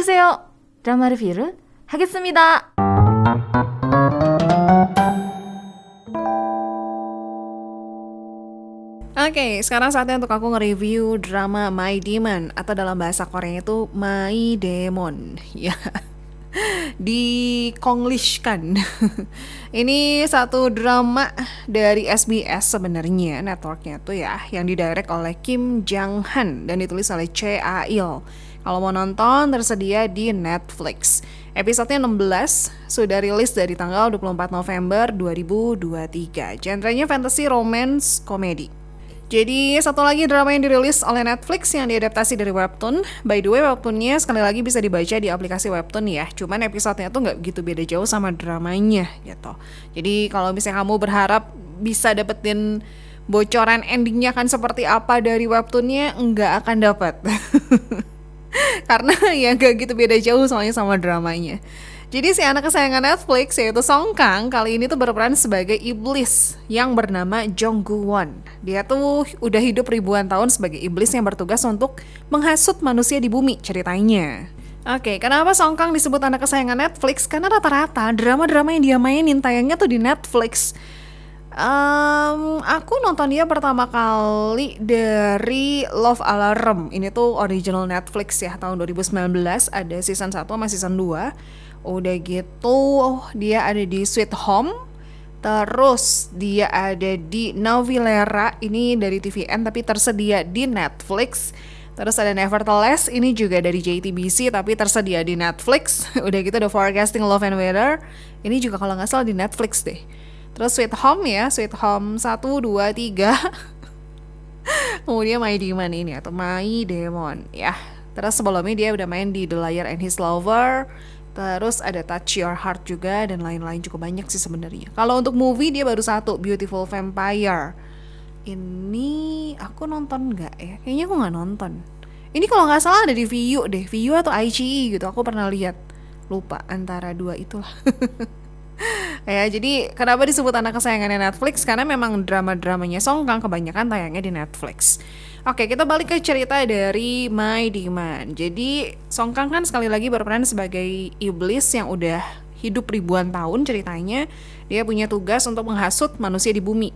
오세요. 드라마 리뷰를 하겠습니다. Oke, sekarang saatnya untuk aku nge-review drama My Demon atau dalam bahasa Korea itu My Demon. Ya. Di Konglishkan. Ini satu drama dari SBS sebenarnya networknya tuh ya yang didirect oleh Kim Jang Han dan ditulis oleh Che A Il. Kalau mau nonton tersedia di Netflix. Episodenya 16 sudah rilis dari tanggal 24 November 2023. Genrenya fantasy, romance, komedi. Jadi satu lagi drama yang dirilis oleh Netflix yang diadaptasi dari webtoon. By the way, webtoonnya sekali lagi bisa dibaca di aplikasi webtoon ya. Cuman episodenya tuh nggak gitu beda jauh sama dramanya gitu. Jadi kalau misalnya kamu berharap bisa dapetin bocoran endingnya kan seperti apa dari webtoonnya, nggak akan dapat. Karena ya nggak gitu beda jauh soalnya sama dramanya. Jadi si anak kesayangan Netflix yaitu Song Kang kali ini tuh berperan sebagai iblis yang bernama Jong Gu Won. Dia tuh udah hidup ribuan tahun sebagai iblis yang bertugas untuk menghasut manusia di bumi ceritanya. Oke, kenapa Song Kang disebut anak kesayangan Netflix? Karena rata-rata drama-drama yang dia mainin tayangnya tuh di Netflix. Um, aku nonton dia pertama kali dari Love Alarm. Ini tuh original Netflix ya tahun 2019 ada season 1 sama season 2 udah gitu oh, dia ada di Sweet Home. Terus dia ada di Novilera ini dari TVN tapi tersedia di Netflix. Terus ada Nevertheless ini juga dari JTBC tapi tersedia di Netflix. Udah gitu ada Forecasting Love and Weather. Ini juga kalau nggak salah di Netflix deh terus Sweet Home ya Sweet Home 1, 2, 3 kemudian My Demon ini atau My Demon ya terus sebelumnya dia udah main di The Liar and His Lover Terus ada Touch Your Heart juga dan lain-lain cukup banyak sih sebenarnya. Kalau untuk movie dia baru satu Beautiful Vampire. Ini aku nonton nggak ya? Kayaknya aku nggak nonton. Ini kalau nggak salah ada di Viu deh, Viu atau ICI gitu. Aku pernah lihat. Lupa antara dua itulah. ya jadi kenapa disebut anak kesayangannya Netflix? Karena memang drama-dramanya Song Kang kebanyakan tayangnya di Netflix. Oke, kita balik ke cerita dari My Demon. Jadi, Song Kang kan sekali lagi berperan sebagai iblis yang udah hidup ribuan tahun ceritanya. Dia punya tugas untuk menghasut manusia di bumi.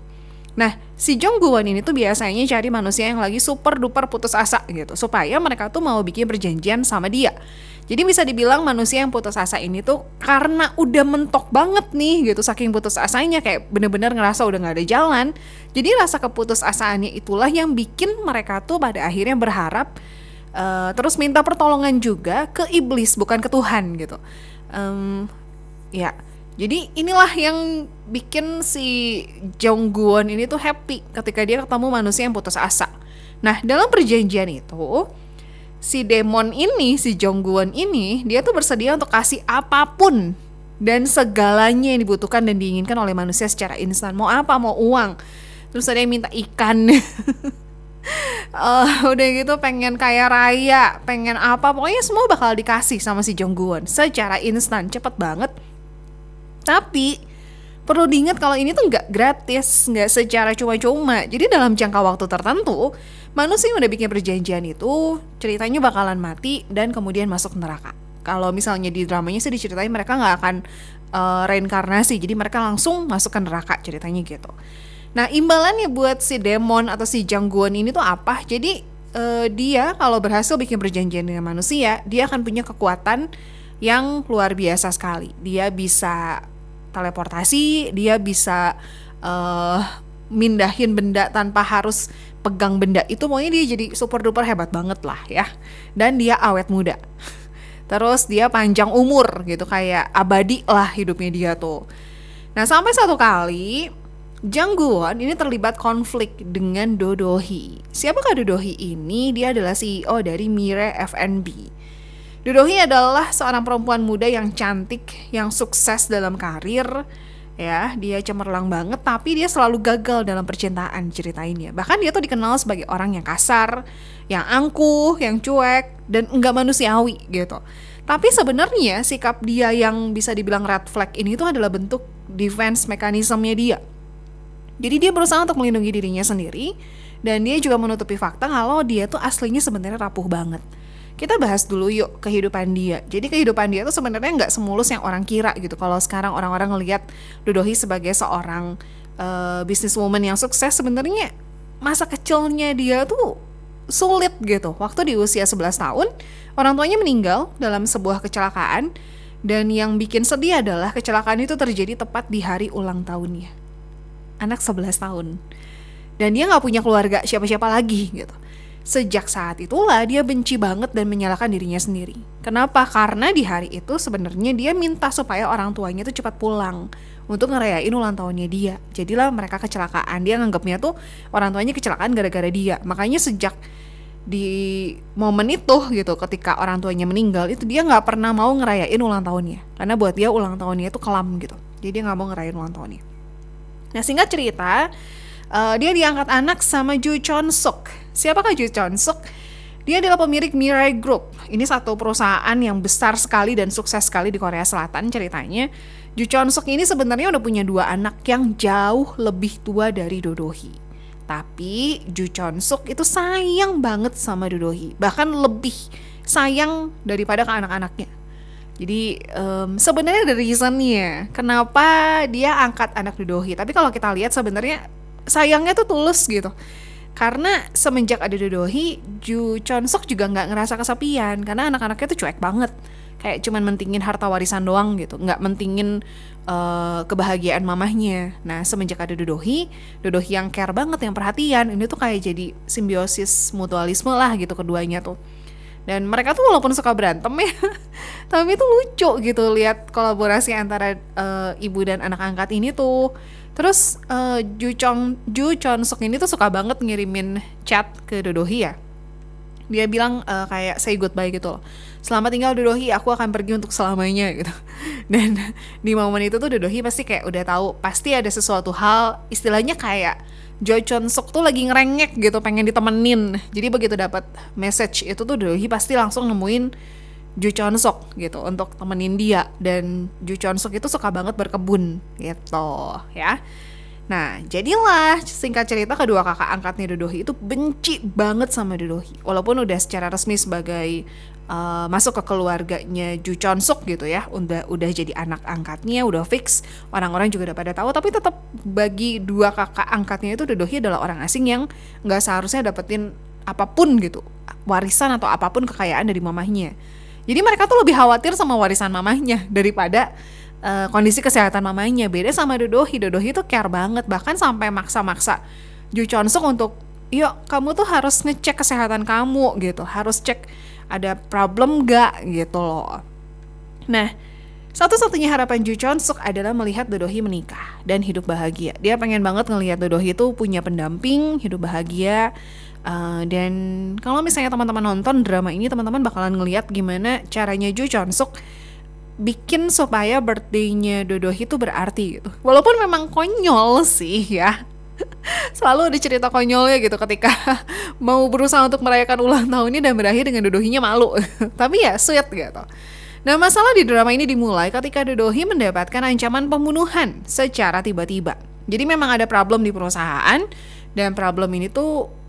Nah, si Jong Guan ini tuh biasanya cari manusia yang lagi super duper putus asa gitu, supaya mereka tuh mau bikin perjanjian sama dia. Jadi bisa dibilang manusia yang putus asa ini tuh karena udah mentok banget nih gitu saking putus asanya kayak bener-bener ngerasa udah gak ada jalan. Jadi rasa keputus asaannya itulah yang bikin mereka tuh pada akhirnya berharap uh, terus minta pertolongan juga ke iblis bukan ke Tuhan gitu. Um, ya. Jadi inilah yang bikin si Jong Guon ini tuh happy ketika dia ketemu manusia yang putus asa. Nah, dalam perjanjian itu si demon ini, si Jongguan ini, dia tuh bersedia untuk kasih apa pun dan segalanya yang dibutuhkan dan diinginkan oleh manusia secara instan. Mau apa? Mau uang. Terus ada yang minta ikan. uh, udah gitu pengen kaya raya, pengen apa, pokoknya semua bakal dikasih sama si Jongguan secara instan, cepet banget. Tapi perlu diingat kalau ini tuh nggak gratis, nggak secara cuma-cuma. Jadi dalam jangka waktu tertentu, manusia yang udah bikin perjanjian itu ceritanya bakalan mati dan kemudian masuk neraka. Kalau misalnya di dramanya sih diceritain mereka nggak akan uh, reinkarnasi, jadi mereka langsung masuk ke neraka ceritanya gitu. Nah imbalannya buat si demon atau si jangguan ini tuh apa? Jadi uh, dia kalau berhasil bikin perjanjian dengan manusia, dia akan punya kekuatan yang luar biasa sekali. Dia bisa teleportasi, dia bisa uh, mindahin benda tanpa harus pegang benda itu maunya dia jadi super duper hebat banget lah ya dan dia awet muda terus dia panjang umur gitu kayak abadi lah hidupnya dia tuh nah sampai satu kali Jang ini terlibat konflik dengan Dodohi. Siapakah Dodohi ini? Dia adalah CEO dari Mire FNB. Dodohi adalah seorang perempuan muda yang cantik, yang sukses dalam karir, ya. Dia cemerlang banget tapi dia selalu gagal dalam percintaan ceritainnya. Bahkan dia tuh dikenal sebagai orang yang kasar yang angkuh yang cuek dan enggak manusiawi gitu. Tapi sebenarnya sikap dia yang bisa dibilang red flag ini tuh adalah bentuk defense mekanismenya dia. Jadi dia berusaha untuk melindungi dirinya sendiri dan dia juga menutupi fakta kalau dia tuh aslinya sebenarnya rapuh banget kita bahas dulu yuk kehidupan dia. Jadi kehidupan dia tuh sebenarnya nggak semulus yang orang kira gitu. Kalau sekarang orang-orang ngelihat Dodohi sebagai seorang uh, businesswoman yang sukses, sebenarnya masa kecilnya dia tuh sulit gitu. Waktu di usia 11 tahun, orang tuanya meninggal dalam sebuah kecelakaan dan yang bikin sedih adalah kecelakaan itu terjadi tepat di hari ulang tahunnya. Anak 11 tahun. Dan dia nggak punya keluarga siapa-siapa lagi gitu. Sejak saat itulah dia benci banget dan menyalahkan dirinya sendiri. Kenapa? Karena di hari itu sebenarnya dia minta supaya orang tuanya itu cepat pulang untuk ngerayain ulang tahunnya dia. Jadilah mereka kecelakaan. Dia nganggapnya tuh orang tuanya kecelakaan gara-gara dia. Makanya sejak di momen itu gitu ketika orang tuanya meninggal itu dia nggak pernah mau ngerayain ulang tahunnya karena buat dia ulang tahunnya itu kelam gitu jadi dia nggak mau ngerayain ulang tahunnya nah singkat cerita uh, dia diangkat anak sama Ju Chon Suk Siapakah Ju Chon Suk? Dia adalah pemilik Mirai Group. Ini satu perusahaan yang besar sekali dan sukses sekali di Korea Selatan ceritanya. Ju Chon Suk ini sebenarnya udah punya dua anak yang jauh lebih tua dari Dodohi. Tapi Ju Chon Suk itu sayang banget sama Dodohi. Bahkan lebih sayang daripada ke anak-anaknya. Jadi um, sebenarnya ada reasonnya kenapa dia angkat anak Dodohi. Tapi kalau kita lihat sebenarnya sayangnya tuh tulus gitu karena semenjak ada Dodohi, Ju Chon Sok juga nggak ngerasa kesepian. Karena anak-anaknya tuh cuek banget. Kayak cuman mentingin harta warisan doang gitu. Nggak mentingin uh, kebahagiaan mamahnya. Nah semenjak ada Dodohi Dodohi yang care banget yang perhatian ini tuh kayak jadi simbiosis mutualisme lah gitu keduanya tuh. Dan mereka tuh walaupun suka berantem ya tapi itu lucu gitu lihat kolaborasi antara uh, ibu dan anak angkat ini tuh Terus uh, Ju Chong Ju Chon Suk ini tuh suka banget ngirimin chat ke Dodohi ya. Dia bilang uh, kayak say goodbye gitu loh. Selamat tinggal Dodohi, aku akan pergi untuk selamanya gitu. Dan di momen itu tuh Dodohi pasti kayak udah tahu pasti ada sesuatu hal istilahnya kayak Jo Chon Suk tuh lagi ngerengek gitu pengen ditemenin. Jadi begitu dapat message itu tuh Dodohi pasti langsung nemuin Ju Chon Sok gitu untuk temenin dia dan Ju Chon Sok itu suka banget berkebun gitu ya. Nah, jadilah singkat cerita kedua kakak angkatnya Dodohi itu benci banget sama Dodohi. Walaupun udah secara resmi sebagai uh, masuk ke keluarganya Ju Chon Suk gitu ya, udah udah jadi anak angkatnya, udah fix. Orang-orang juga udah pada tahu, tapi tetap bagi dua kakak angkatnya itu Dodohi adalah orang asing yang nggak seharusnya dapetin apa pun gitu, warisan atau apa pun kekayaan dari mamahnya jadi mereka tuh lebih khawatir sama warisan mamahnya daripada uh, kondisi kesehatan mamahnya. Beda sama Dodohi, Dodohi tuh care banget bahkan sampai maksa-maksa Ju Chonsuk untuk yuk kamu tuh harus ngecek kesehatan kamu gitu, harus cek ada problem gak gitu loh. Nah, satu-satunya harapan Ju Chonsuk adalah melihat Dodohi menikah dan hidup bahagia. Dia pengen banget ngelihat Dodohi itu punya pendamping, hidup bahagia, Uh, dan kalau misalnya teman-teman nonton drama ini teman-teman bakalan ngeliat gimana caranya Jo Chon Suk bikin supaya birthday-nya Dodohi itu berarti gitu. Walaupun memang konyol sih ya. Selalu ada cerita konyolnya gitu ketika mau berusaha untuk merayakan ulang tahunnya dan berakhir dengan Dodohinya malu. Tapi ya sweet gitu. Nah masalah di drama ini dimulai ketika Dodohi mendapatkan ancaman pembunuhan secara tiba-tiba. Jadi memang ada problem di perusahaan dan problem ini tuh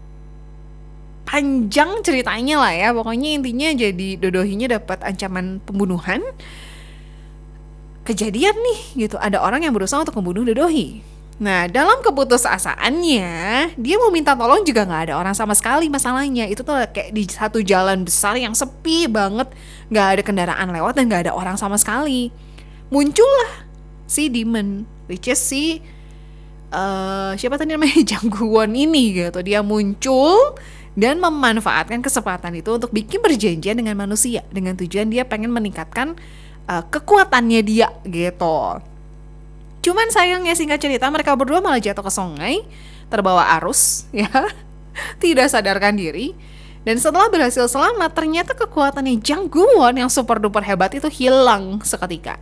panjang ceritanya lah ya. Pokoknya intinya jadi dodohinya dapat ancaman pembunuhan. Kejadian nih gitu. Ada orang yang berusaha untuk membunuh dodohi. Nah dalam keputusasaannya dia mau minta tolong juga nggak ada orang sama sekali masalahnya. Itu tuh kayak di satu jalan besar yang sepi banget. Nggak ada kendaraan lewat dan nggak ada orang sama sekali. Muncullah si demon which is si uh, siapa tadi namanya? Jangguan ini gitu. Dia muncul dan memanfaatkan kesempatan itu untuk bikin perjanjian dengan manusia dengan tujuan dia pengen meningkatkan uh, kekuatannya dia gitu. Cuman sayangnya singkat cerita mereka berdua malah jatuh ke sungai terbawa arus ya tidak sadarkan diri dan setelah berhasil selamat ternyata kekuatannya Jangguan yang super duper hebat itu hilang seketika.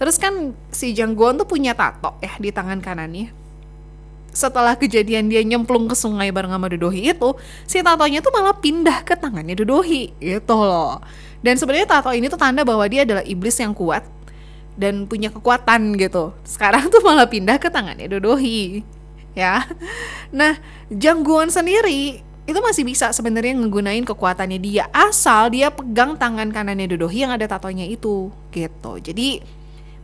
Terus kan si Jangguan tuh punya tato ya di tangan kanannya setelah kejadian dia nyemplung ke sungai bareng sama Dodohi itu, si tatonya tuh malah pindah ke tangannya Dodohi gitu loh. Dan sebenarnya tato ini tuh tanda bahwa dia adalah iblis yang kuat dan punya kekuatan gitu. Sekarang tuh malah pindah ke tangannya Dodohi. Ya. Nah, Jangguan sendiri itu masih bisa sebenarnya ngegunain kekuatannya dia asal dia pegang tangan kanannya Dodohi yang ada tatonya itu gitu jadi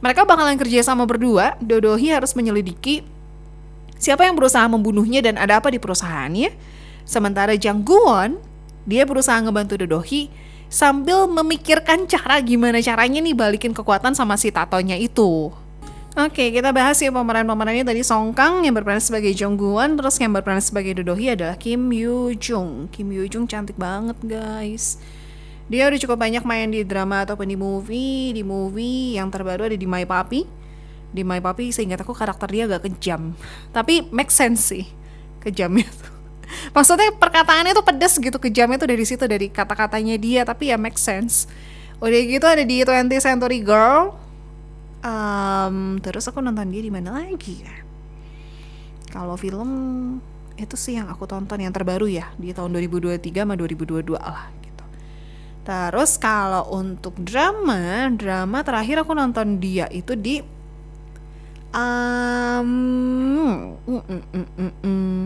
mereka bakalan kerja sama berdua Dodohi harus menyelidiki siapa yang berusaha membunuhnya dan ada apa di perusahaannya sementara Jang Guwon dia berusaha ngebantu Dodohi sambil memikirkan cara gimana caranya nih balikin kekuatan sama si tatonya itu Oke, kita bahas ya pemeran-pemerannya tadi Song Kang yang berperan sebagai Jong Guan, terus yang berperan sebagai Dodohi adalah Kim Yoo Jung. Kim Yoo Jung cantik banget guys. Dia udah cukup banyak main di drama ataupun di movie. Di movie yang terbaru ada di My Papi. Di My Papi seingat aku karakter dia agak kejam. Tapi make sense sih kejamnya tuh. Maksudnya perkataannya tuh pedes gitu kejamnya tuh dari situ dari kata-katanya dia tapi ya make sense. Udah gitu ada di 20th Century Girl um, terus aku nonton dia di mana lagi ya kalau film itu sih yang aku tonton yang terbaru ya di tahun 2023 sama 2022 lah gitu terus kalau untuk drama drama terakhir aku nonton dia itu di um, mm, mm, mm, mm, mm,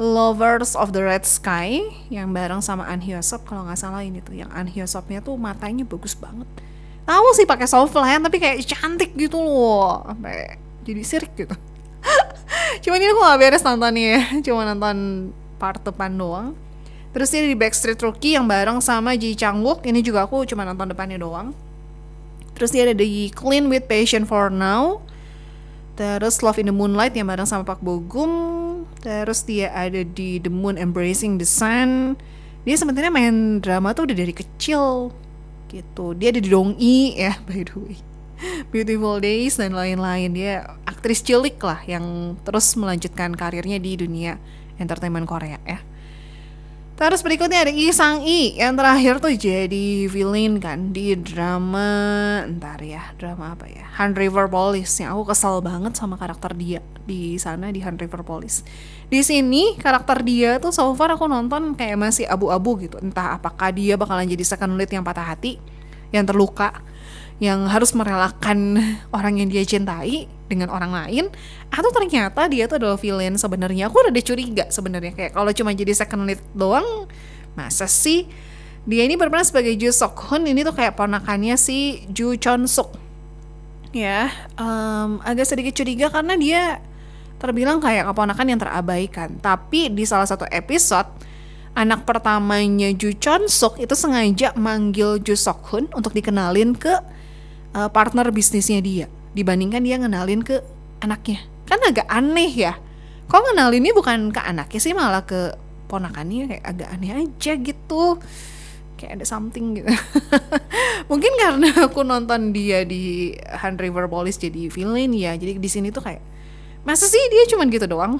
Lovers of the Red Sky yang bareng sama An Hyosop kalau nggak salah ini tuh yang An Hyosopnya tuh matanya bagus banget. Tahu sih pakai soft line tapi kayak cantik gitu loh sampai jadi sirik gitu. Cuman ini aku gak beres nontonnya ya cuma nonton part depan doang. Terus ini di Backstreet Rookie yang bareng sama Ji Chang Wook ini juga aku cuma nonton depannya doang. Terus dia ada di Clean with Passion for Now terus Love in the Moonlight yang bareng sama Pak Bo Gum terus dia ada di The Moon Embracing the Sun. Dia sebenarnya main drama tuh udah dari kecil gitu. Dia ada di Dongi ya by the way. Beautiful Days dan lain-lain. Dia aktris cilik lah yang terus melanjutkan karirnya di dunia entertainment Korea ya Terus berikutnya ada Lee Sang I yang terakhir tuh jadi villain kan di drama ntar ya drama apa ya Han River Police yang aku kesel banget sama karakter dia di sana di Han River Police. Di sini karakter dia tuh so far aku nonton kayak masih abu-abu gitu entah apakah dia bakalan jadi second lead yang patah hati yang terluka yang harus merelakan orang yang dia cintai dengan orang lain atau ternyata dia tuh adalah villain sebenarnya. Aku udah curiga sebenarnya. Kayak kalau cuma jadi second lead doang masa sih? Dia ini berperan sebagai Ju Sok Hun ini tuh kayak ponakannya si Ju Chon Suk ya um, agak sedikit curiga karena dia terbilang kayak keponakan yang terabaikan tapi di salah satu episode anak pertamanya Ju Chon Suk itu sengaja manggil Ju Sok Hun untuk dikenalin ke uh, partner bisnisnya dia dibandingkan dia ngenalin ke anaknya. Kan agak aneh ya. Kok ngenalinnya bukan ke anaknya sih malah ke ponakannya kayak agak aneh aja gitu. Kayak ada something gitu. Mungkin karena aku nonton dia di Han River Police jadi villain ya jadi di sini tuh kayak masa sih dia cuman gitu doang?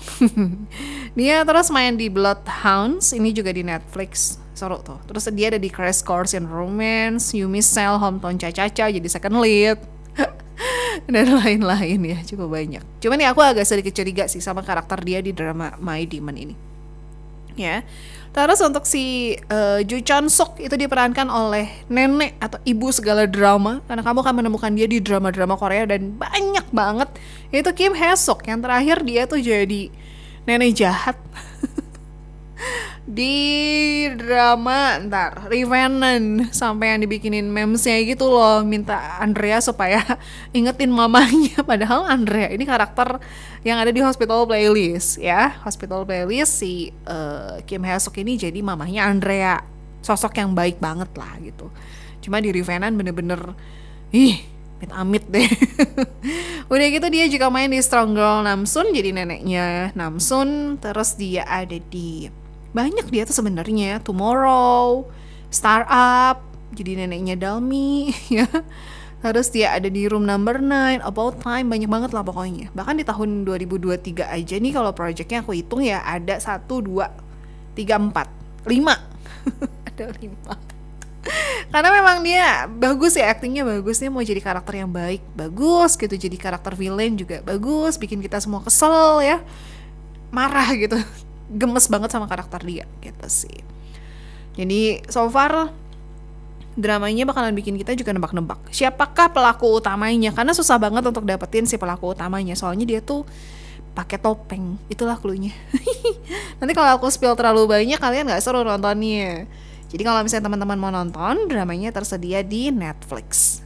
Dia terus main di Bloodhounds ini juga di Netflix. Seru tuh. Terus dia ada di Crash Course in Romance Yumi Cell Hometown Caca jadi second lead. Dan lain-lain ya cukup banyak. Cuman ya aku agak sedikit curiga sih sama karakter dia di drama My Demon ini ya Terus untuk si uh, Ju Chon Suk itu diperankan oleh nenek atau ibu segala drama karena kamu akan menemukan dia di drama-drama Korea dan banyak banget. Itu Kim Hae Suk yang terakhir dia tuh jadi nenek jahat di drama ntar Revenant sampai yang dibikinin memesnya gitu loh minta Andrea supaya ingetin mamanya. Padahal Andrea ini karakter yang ada di Hospital Playlist ya. Hospital Playlist si uh, Kim Hae Suk ini jadi mamanya Andrea. Sosok yang baik banget lah gitu. Cuma di Revenant bener-bener ih amit-amit deh. Udah gitu dia juga main di Strong Girl Namsun jadi neneknya Namsun terus dia ada di banyak dia tuh sebenarnya. Tomorrow startup jadi neneknya Dalmi ya. Terus dia ada di room number 9 about time banyak banget lah pokoknya. Bahkan di tahun 2023 aja nih kalau projectnya aku hitung ya ada satu dua tiga empat lima. Ada lima. Karena memang dia bagus ya aktingnya bagus dia mau jadi karakter yang baik bagus gitu. Jadi karakter villain juga bagus bikin kita semua kesel ya. Marah gitu gemes banget sama karakter dia gitu sih. Jadi so far dramanya bakalan bikin kita juga nebak-nebak. Siapakah pelaku utamanya? Karena susah banget untuk dapetin si pelaku utamanya. Soalnya dia tuh pakai topeng. Itulah klunya Nanti kalau aku spill terlalu banyak kalian nggak seru nontonnya. Jadi kalau misalnya teman-teman mau nonton, dramanya tersedia di Netflix.